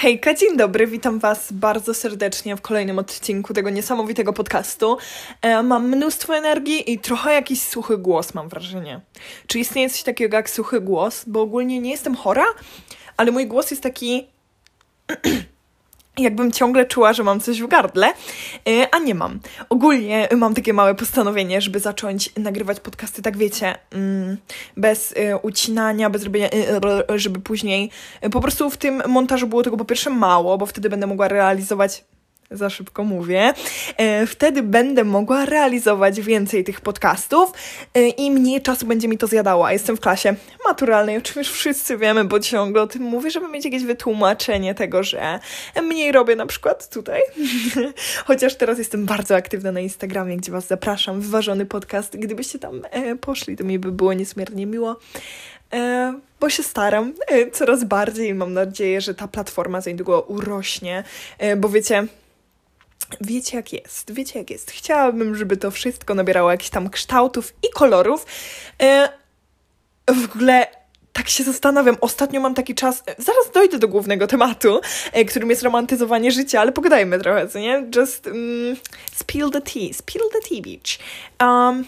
Hejka, dzień dobry, witam Was bardzo serdecznie w kolejnym odcinku tego niesamowitego podcastu. E, mam mnóstwo energii i trochę jakiś suchy głos, mam wrażenie. Czy istnieje coś takiego jak suchy głos? Bo ogólnie nie jestem chora, ale mój głos jest taki jakbym ciągle czuła, że mam coś w gardle, y, a nie mam. Ogólnie mam takie małe postanowienie, żeby zacząć nagrywać podcasty, tak wiecie, mm, bez y, ucinania, bez robienia, y, żeby później po prostu w tym montażu było tego po pierwsze mało, bo wtedy będę mogła realizować za szybko mówię, e, wtedy będę mogła realizować więcej tych podcastów e, i mniej czasu będzie mi to zjadało. A jestem w klasie maturalnej, o czym już wszyscy wiemy, bo ciągle o tym mówię, żeby mieć jakieś wytłumaczenie tego, że mniej robię na przykład tutaj. Chociaż teraz jestem bardzo aktywna na Instagramie, gdzie Was zapraszam. Wyważony podcast. Gdybyście tam e, poszli, to mi by było niesmiernie miło. E, bo się staram e, coraz bardziej i mam nadzieję, że ta platforma za niedługo urośnie, e, bo wiecie, Wiecie jak jest, wiecie jak jest. Chciałabym, żeby to wszystko nabierało jakichś tam kształtów i kolorów. E, w ogóle tak się zastanawiam. Ostatnio mam taki czas, e, zaraz dojdę do głównego tematu, e, którym jest romantyzowanie życia, ale pogadajmy trochę, co nie? Just um, spill the tea, spill the tea beach. Um,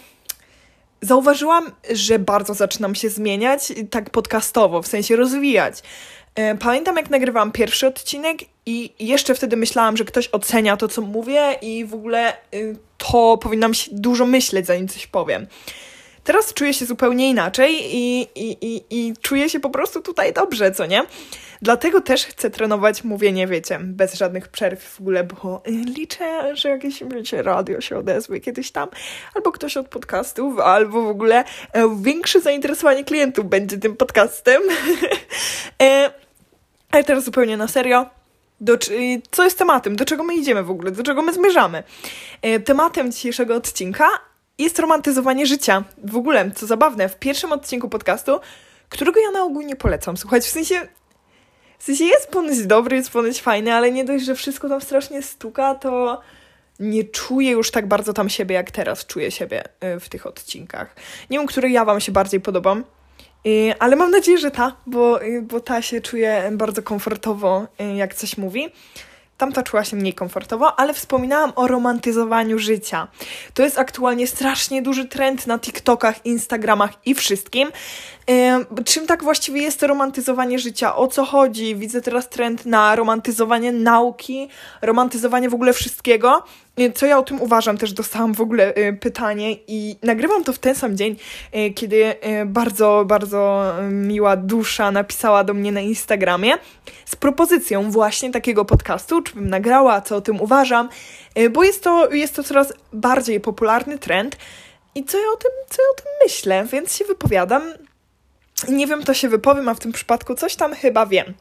zauważyłam, że bardzo zaczynam się zmieniać, tak podcastowo, w sensie rozwijać. E, pamiętam, jak nagrywałam pierwszy odcinek i jeszcze wtedy myślałam, że ktoś ocenia to, co mówię i w ogóle y, to powinnam się dużo myśleć, zanim coś powiem. Teraz czuję się zupełnie inaczej i, i, i, i czuję się po prostu tutaj dobrze, co nie? Dlatego też chcę trenować mówienie, wiecie, bez żadnych przerw w ogóle, bo liczę, że jakieś, wiecie, radio się odezwie kiedyś tam, albo ktoś od podcastów, albo w ogóle e, większe zainteresowanie klientów będzie tym podcastem. ale teraz zupełnie na serio. Do, co jest tematem? Do czego my idziemy w ogóle? Do czego my zmierzamy? E, tematem dzisiejszego odcinka jest romantyzowanie życia. W ogóle, co zabawne, w pierwszym odcinku podcastu, którego ja na ogół nie polecam. Słuchajcie, w sensie, w sensie jest ponoć dobry, jest ponoć fajny, ale nie dość, że wszystko tam strasznie stuka, to nie czuję już tak bardzo tam siebie, jak teraz czuję siebie e, w tych odcinkach. Nie wiem, który ja Wam się bardziej podobam. Ale mam nadzieję, że ta, bo, y, bo ta się czuje bardzo komfortowo, y, jak coś mówi. Tamta czuła się mniej komfortowo, ale wspominałam o romantyzowaniu życia. To jest aktualnie strasznie duży trend na TikTokach, Instagramach i wszystkim. Czym tak właściwie jest romantyzowanie życia? O co chodzi? Widzę teraz trend na romantyzowanie nauki, romantyzowanie w ogóle wszystkiego. Co ja o tym uważam? Też dostałam w ogóle y, pytanie i nagrywam to w ten sam dzień, y, kiedy bardzo, bardzo miła dusza napisała do mnie na Instagramie z propozycją właśnie takiego podcastu, czy bym nagrała, co o tym uważam, bo jest to, jest to coraz bardziej popularny trend. I co ja o tym, co ja o tym myślę, więc się wypowiadam. Nie wiem, to się wypowiem, a w tym przypadku coś tam chyba wiem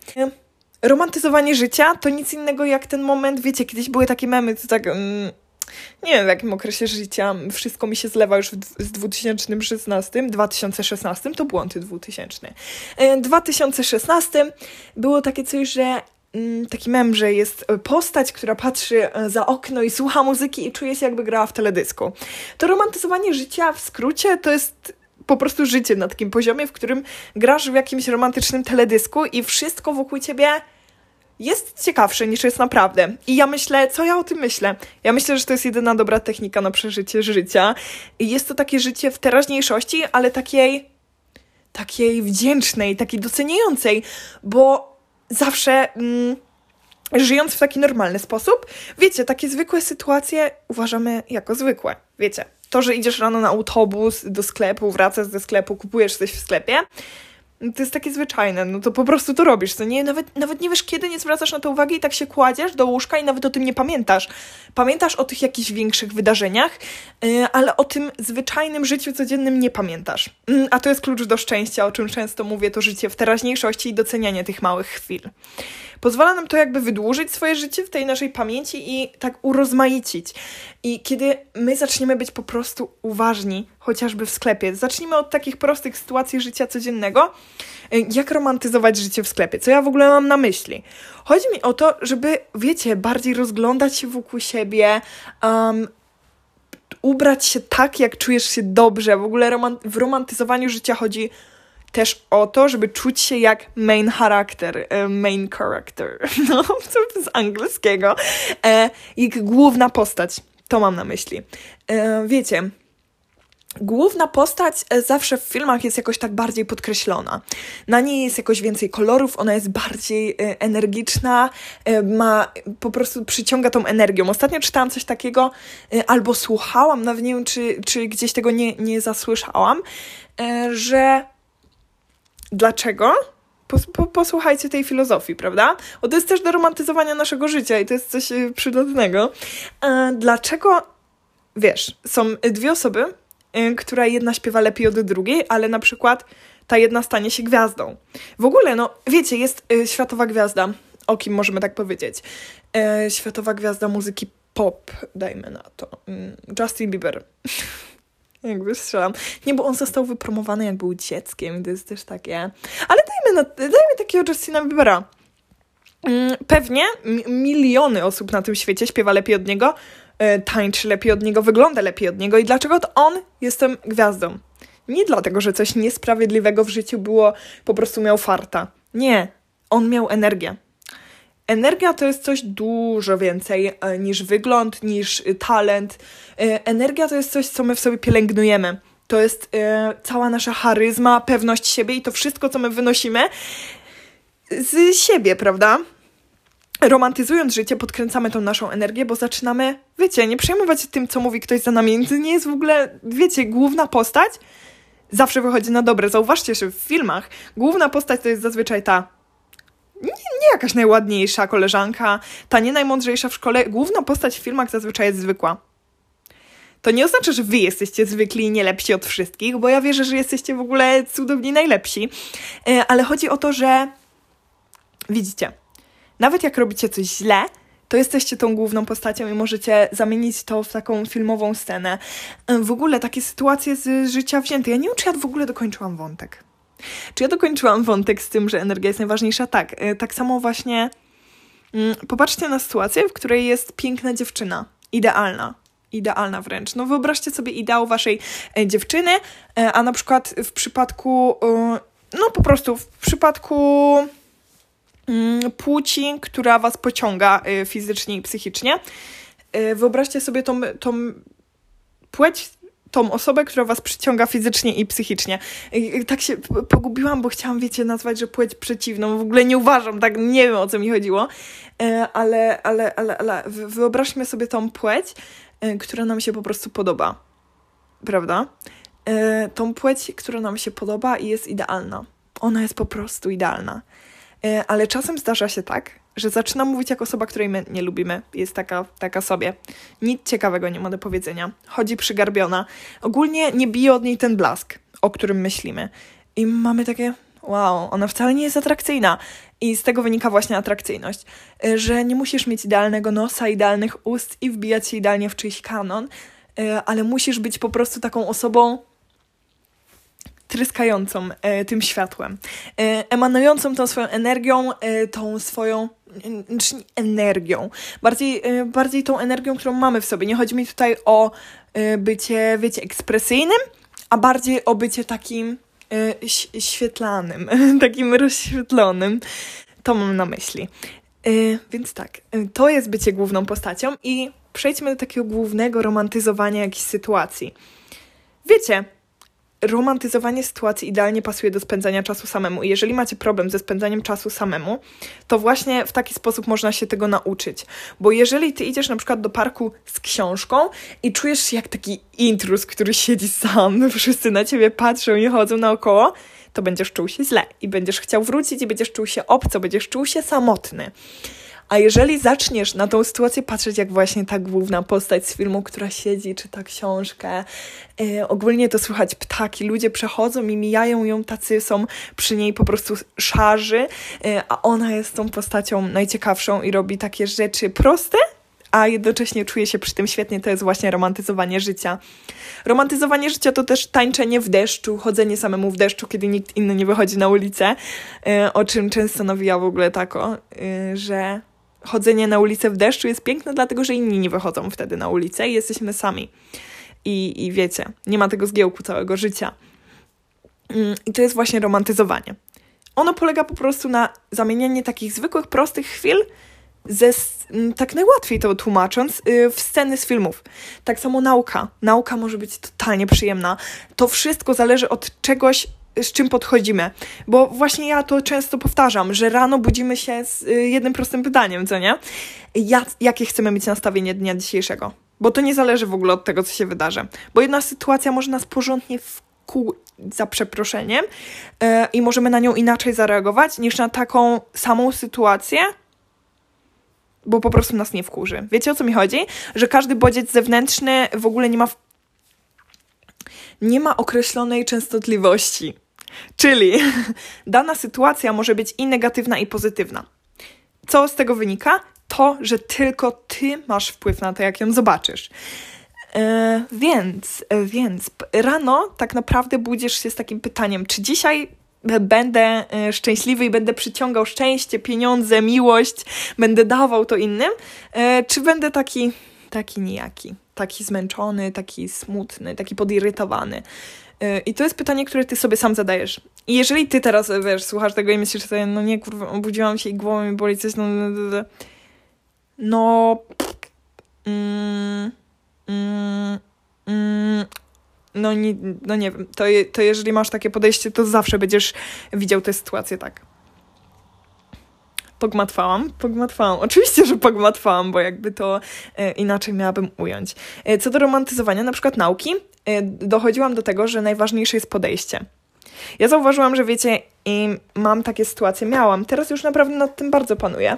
romantyzowanie życia to nic innego jak ten moment, wiecie, kiedyś były takie memy, to tak... Mm, nie wiem w jakim okresie życia, wszystko mi się zlewa już z 2016, 2016 to błąd 2000. 2016 było takie coś, że mm, taki mem, że jest postać, która patrzy e, za okno i słucha muzyki i czuje się jakby grała w teledysku. To romantyzowanie życia w skrócie to jest po prostu życie na takim poziomie, w którym grasz w jakimś romantycznym teledysku i wszystko wokół ciebie jest ciekawsze niż jest naprawdę. I ja myślę, co ja o tym myślę? Ja myślę, że to jest jedyna dobra technika na przeżycie życia. I jest to takie życie w teraźniejszości, ale takiej takiej wdzięcznej, takiej doceniającej, bo zawsze mm, żyjąc w taki normalny sposób, wiecie, takie zwykłe sytuacje uważamy jako zwykłe. Wiecie, to, że idziesz rano na autobus do sklepu, wracasz ze sklepu, kupujesz coś w sklepie, to jest takie zwyczajne, no to po prostu to robisz, co nie? Nawet, nawet nie wiesz, kiedy nie zwracasz na to uwagi i tak się kładziesz do łóżka i nawet o tym nie pamiętasz. Pamiętasz o tych jakichś większych wydarzeniach, yy, ale o tym zwyczajnym życiu codziennym nie pamiętasz. Yy, a to jest klucz do szczęścia, o czym często mówię, to życie w teraźniejszości i docenianie tych małych chwil. Pozwala nam to jakby wydłużyć swoje życie w tej naszej pamięci i tak urozmaicić. I kiedy my zaczniemy być po prostu uważni, chociażby w sklepie, zacznijmy od takich prostych sytuacji życia codziennego, y, jak romantyzować życie w sklepie, co ja w ogóle mam na myśli. Chodzi mi o to, żeby, wiecie, bardziej rozglądać się wokół siebie, um, ubrać się tak, jak czujesz się dobrze. W ogóle w romantyzowaniu życia chodzi też o to, żeby czuć się jak main character, e, main character, no, z angielskiego, e, jak główna postać. To mam na myśli. E, wiecie, Główna postać e, zawsze w filmach jest jakoś tak bardziej podkreślona. Na niej jest jakoś więcej kolorów, ona jest bardziej e, energiczna, e, ma po prostu przyciąga tą energią. Ostatnio czytałam coś takiego, albo słuchałam, nawet nie wiem, czy, czy gdzieś tego nie, nie zasłyszałam, że dlaczego? posłuchajcie tej filozofii, prawda? Bo to jest też do romantyzowania naszego życia i to jest coś przydatnego. Dlaczego, wiesz, są dwie osoby, która jedna śpiewa lepiej od drugiej, ale na przykład ta jedna stanie się gwiazdą. W ogóle, no wiecie, jest y, światowa gwiazda, o kim możemy tak powiedzieć. Y, światowa gwiazda muzyki pop, dajmy na to. Mm, Justin Bieber. jakby strzelam. Nie, bo on został wypromowany jak był dzieckiem, to jest też takie... Ale dajmy, na, dajmy takiego Justina Biebera. Mm, pewnie miliony osób na tym świecie śpiewa lepiej od niego, tańczy lepiej od niego, wygląda lepiej od niego i dlaczego to on jestem gwiazdą. Nie dlatego, że coś niesprawiedliwego w życiu było, po prostu miał farta. Nie, on miał energię. Energia to jest coś dużo więcej e, niż wygląd, niż talent. E, energia to jest coś, co my w sobie pielęgnujemy. To jest cała nasza charyzma, pewność siebie i to wszystko, co my wynosimy z siebie, prawda? Romantyzując życie, podkręcamy tą naszą energię, bo zaczynamy, wiecie, nie przejmować się tym, co mówi ktoś za nami. To nie jest w ogóle, wiecie, główna postać zawsze wychodzi na dobre. Zauważcie, że w filmach główna postać to jest zazwyczaj ta nie, nie jakaś najładniejsza koleżanka, ta nie najmądrzejsza w szkole. Główna postać w filmach zazwyczaj jest zwykła. To nie oznacza, że wy jesteście zwykli i nie lepsi od wszystkich, bo ja wierzę, że jesteście w ogóle cudowni najlepsi. E, ale chodzi o to, że widzicie, nawet jak robicie coś źle, to jesteście tą główną postacią i możecie zamienić to w taką filmową scenę. W ogóle takie sytuacje z życia wzięte. Ja nie wiem, czy ja w ogóle dokończyłam wątek. Czy ja dokończyłam wątek z tym, że energia jest najważniejsza? Tak. E, tak samo właśnie mm, popatrzcie na sytuację, w której jest piękna dziewczyna. Idealna. Idealna wręcz. No wyobraźcie sobie ideał waszej e, dziewczyny, e, a na przykład w przypadku, no po prostu w przypadku płci, która was pociąga y, fizycznie i psychicznie. Y, wyobraźcie sobie tą, tą płeć, tą osobę, która was przyciąga fizycznie i psychicznie. Tak się pogubiłam, bo chciałam, wiecie, nazwać, że płeć przeciwną. W ogóle nie uważam, tak nie wiem o co mi chodziło, y, ale, ale, ale, ale wyobraźmy sobie tą płeć, która nam się po prostu podoba. Prawda? Tą płeć, która nam się podoba i jest idealna. Ona jest po prostu idealna. E, ale czasem zdarza się tak, że zaczyna mówić jak osoba, której my nie lubimy. Jest taka, taka sobie. Nic ciekawego nie ma do powiedzenia. Chodzi przygarbiona. Ogólnie nie bije od niej ten blask, o którym myślimy. I mamy takie, wow, ona wcale nie jest atrakcyjna. I z tego wynika właśnie atrakcyjność, e, że nie musisz mieć idealnego nosa, idealnych ust i wbijać się idealnie w czyjś kanon, e, ale musisz być po prostu taką osobą, tryskającą e, tym światłem, e, emanującą tą swoją energią, e, tą swoją energią, bardziej, bardziej tą energią, którą mamy w sobie. Nie chodzi mi tutaj o bycie, wiecie, ekspresyjnym, a bardziej o bycie takim świetlanym, takim rozświetlonym. To mam na myśli. Więc tak, to jest bycie główną postacią i przejdźmy do takiego głównego romantyzowania jakiejś sytuacji. Wiecie, romantyzowanie sytuacji idealnie pasuje do spędzania czasu samemu. I jeżeli macie problem ze spędzaniem czasu samemu, to właśnie w taki sposób można się tego nauczyć. Bo jeżeli ty idziesz na przykład do parku z książką i czujesz się jak taki intrus, który siedzi sam, wszyscy na ciebie patrzą i chodzą naokoło, to będziesz czuł się źle i będziesz chciał wrócić i będziesz czuł się obco, będziesz czuł się samotny. A jeżeli zaczniesz na tą sytuację patrzeć jak właśnie ta główna postać z filmu, która siedzi, czyta książkę, yy, ogólnie to słychać ptaki, ludzie przechodzą i mijają ją, tacy są przy niej po prostu szarzy, yy, a ona jest tą postacią najciekawszą i robi takie rzeczy proste, a jednocześnie czuje się przy tym świetnie, to jest właśnie romantyzowanie życia. Romantyzowanie życia to też tańczenie w deszczu, chodzenie samemu w deszczu, kiedy nikt inny nie wychodzi na ulicę, yy, o czym często nawija w ogóle tako, że chodzenie na ulicę w deszczu jest piękne, dlatego że inni nie wychodzą wtedy na ulicę i jesteśmy sami. I, i wiecie, nie ma tego zgiełku całego życia. Mm, I to jest właśnie romantyzowanie. Ono polega po prostu na zamienianie takich zwykłych, prostych chwil ze, tak najłatwiej to tłumacząc, y, w sceny z filmów. Tak samo nauka. Nauka może być totalnie przyjemna. To wszystko zależy od czegoś, z czym podchodzimy. Bo właśnie ja to często powtarzam, że rano budzimy się z y, jednym prostym pytaniem, co nie? Ja, jakie chcemy mieć nastawienie dnia dzisiejszego? Bo to nie zależy w ogóle od tego, co się wydarzy. Bo jedna sytuacja może nas porządnie wku za przeproszeniem yy, i możemy na nią inaczej zareagować niż na taką samą sytuację, bo po prostu nas nie wkurzy. Wiecie o co mi chodzi? Że każdy bodziec zewnętrzny w ogóle nie ma. Nie ma określonej częstotliwości. Czyli dana sytuacja może być i negatywna, i pozytywna. Co z tego wynika? To, że tylko ty masz wpływ na to, jak ją zobaczysz. Yy, więc, więc rano tak naprawdę budzisz się z takim pytaniem, czy dzisiaj będę e, szczęśliwy i będę przyciągał szczęście, pieniądze, miłość, będę dawał to innym, e, czy będę taki, taki nijaki, taki zmęczony, taki smutny, taki podirytowany. E, I to jest pytanie, które ty sobie sam zadajesz. I jeżeli ty teraz, wiesz, słuchasz tego i myślisz sobie, no nie, kurwa, obudziłam się i głową mi boli coś, no... No... no, no mm, mm, mm, no nie, no nie wiem, to, to jeżeli masz takie podejście, to zawsze będziesz widział tę sytuację tak. Pogmatwałam, pogmatwałam. Oczywiście, że pogmatwałam, bo jakby to e, inaczej miałabym ująć. E, co do romantyzowania, na przykład nauki, e, dochodziłam do tego, że najważniejsze jest podejście. Ja zauważyłam, że wiecie, i mam takie sytuacje, miałam, teraz już naprawdę nad tym bardzo panuję,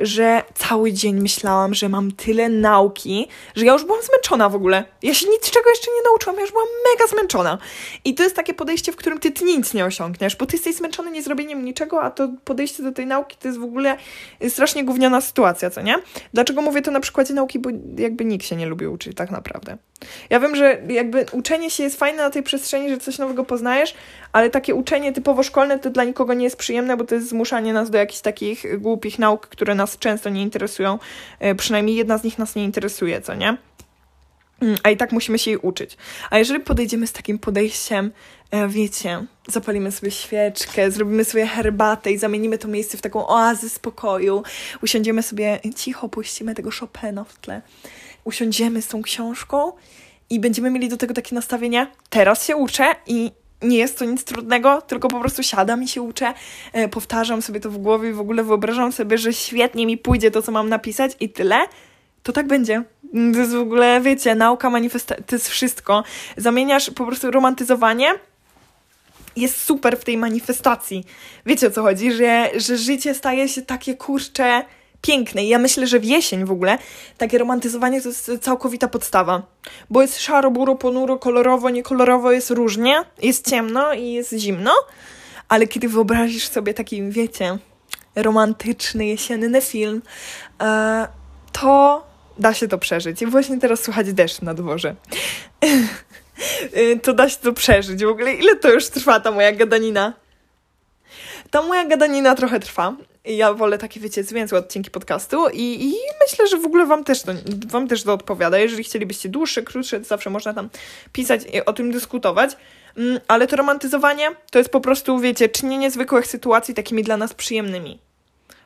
że cały dzień myślałam, że mam tyle nauki, że ja już byłam zmęczona w ogóle. Ja się niczego jeszcze nie nauczyłam, ja już byłam mega zmęczona. I to jest takie podejście, w którym ty, nic nie osiągniesz, bo ty jesteś zmęczony niezrobieniem niczego, a to podejście do tej nauki to jest w ogóle strasznie gówniana sytuacja, co nie? Dlaczego mówię to na przykładzie nauki, bo jakby nikt się nie lubi uczyć tak naprawdę. Ja wiem, że jakby uczenie się jest fajne na tej przestrzeni, że coś nowego poznajesz, ale takie uczenie typowo szkolne to dla nikogo nie jest przyjemne, bo to jest zmuszanie nas do jakichś takich głupich nauk, które nas często nie interesują. E, przynajmniej jedna z nich nas nie interesuje, co nie? Mm, a i tak musimy się jej uczyć. A jeżeli podejdziemy z takim podejściem, e, wiecie, zapalimy sobie świeczkę, zrobimy sobie herbatę i zamienimy to miejsce w taką oazę spokoju, usiądziemy sobie, cicho puścimy tego Chopina w tle, usiądziemy z tą książką i będziemy mieli do tego takie nastawienie, teraz się uczę i nie jest to nic trudnego, tylko po prostu siadam i się uczę, e, powtarzam sobie to w głowie i w ogóle wyobrażam sobie, że świetnie mi pójdzie to, co mam napisać i tyle, to tak będzie. To jest w ogóle, wiecie, nauka, manifestacja, to jest wszystko. Zamieniasz po prostu romantyzowanie jest super w tej manifestacji. Wiecie o co chodzi? Że, że życie staje się takie kurcze piękne. I ja myślę, że w jesień w ogóle takie romantyzowanie to jest całkowita podstawa. Bo jest szaro, buro, ponuro, kolorowo, niekolorowo, jest różnie, jest ciemno i jest zimno, ale kiedy wyobrazisz sobie taki, wiecie, romantyczny, jesienny film, e, to da się to przeżyć. I właśnie teraz słuchać deszcz na dworze. E, to da się to przeżyć. W ogóle ile to już trwa ta moja gadanina? Ta moja gadanina trochę trwa, ja wolę takie, wiecie, zwięzłe odcinki podcastu i, i myślę, że w ogóle wam też, to, wam też to odpowiada. Jeżeli chcielibyście dłuższe, krótsze, to zawsze można tam pisać i o tym dyskutować. Mm, ale to romantyzowanie to jest po prostu, wiecie, czynienie zwykłych sytuacji takimi dla nas przyjemnymi.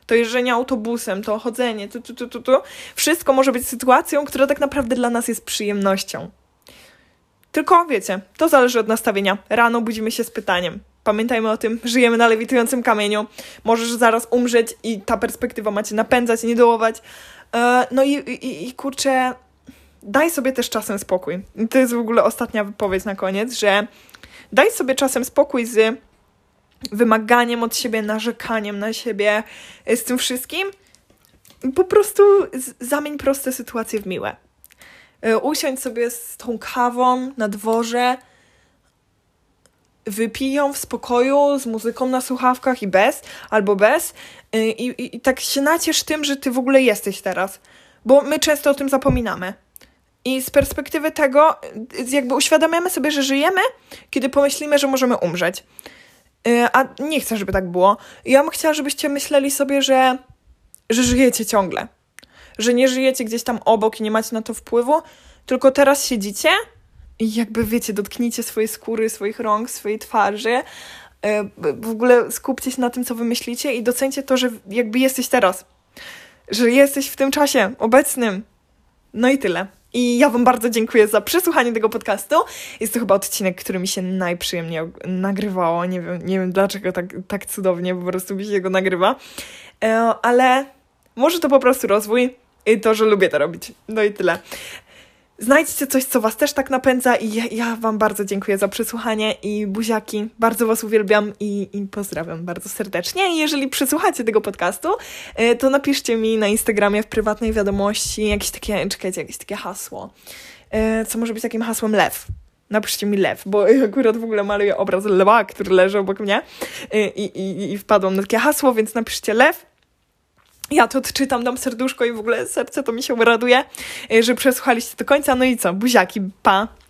To jeżdżenie autobusem, to chodzenie, tu, tu, tu, tu, tu. Wszystko może być sytuacją, która tak naprawdę dla nas jest przyjemnością. Tylko wiecie, to zależy od nastawienia. Rano budzimy się z pytaniem: Pamiętajmy o tym, żyjemy na lewitującym kamieniu. Możesz zaraz umrzeć i ta perspektywa macie napędzać, nie dołować. E, no i, i, i kurczę, daj sobie też czasem spokój. I to jest w ogóle ostatnia wypowiedź na koniec, że daj sobie czasem spokój z wymaganiem od siebie, narzekaniem na siebie, e, z tym wszystkim. Po prostu zamień proste sytuacje w miłe. E, usiądź sobie z tą kawą na dworze, wypiją w spokoju z muzyką na słuchawkach i bez, albo bez y, i, i, i tak się naciesz tym, że ty w ogóle jesteś teraz, bo my często o tym zapominamy. I z perspektywy tego, y, jakby uświadamiamy sobie, że żyjemy, kiedy pomyślimy, że możemy umrzeć. Y, a nie chcę, żeby tak było. Ja bym chciała, żebyście myśleli sobie, że, że żyjecie ciągle. Że nie żyjecie gdzieś tam obok i nie macie na to wpływu, tylko teraz siedzicie i jakby wiecie, dotknijcie swojej skóry, swoich rąk, swojej twarzy. E, w ogóle skupcie się na tym, co wy myślicie i docencie to, że jakby jesteś teraz. Że jesteś w tym czasie obecnym. No i tyle. I ja Wam bardzo dziękuję za przesłuchanie tego podcastu. Jest to chyba odcinek, który mi się najprzyjemniej nagrywało. Nie wiem, nie wiem dlaczego tak, tak cudownie po prostu mi się go nagrywa. E, ale może to po prostu rozwój i to, że lubię to robić. No i tyle. Znajdźcie coś, co Was też tak napędza i ja, ja Wam bardzo dziękuję za przesłuchanie i buziaki. Bardzo Was uwielbiam i, i pozdrawiam bardzo serdecznie. I jeżeli przesłuchacie tego podcastu, y, to napiszcie mi na Instagramie w prywatnej wiadomości jakieś takie, czekajcie, jakieś takie hasło. Y, co może być takim hasłem lew napiszcie mi lew, bo akurat w ogóle maluję obraz lwa, który leży obok mnie y, i, i, i wpadłam na takie hasło, więc napiszcie lew ja to odczytam, dam serduszko i w ogóle serce to mi się raduje, że przesłuchaliście do końca. No i co, buziaki, pa!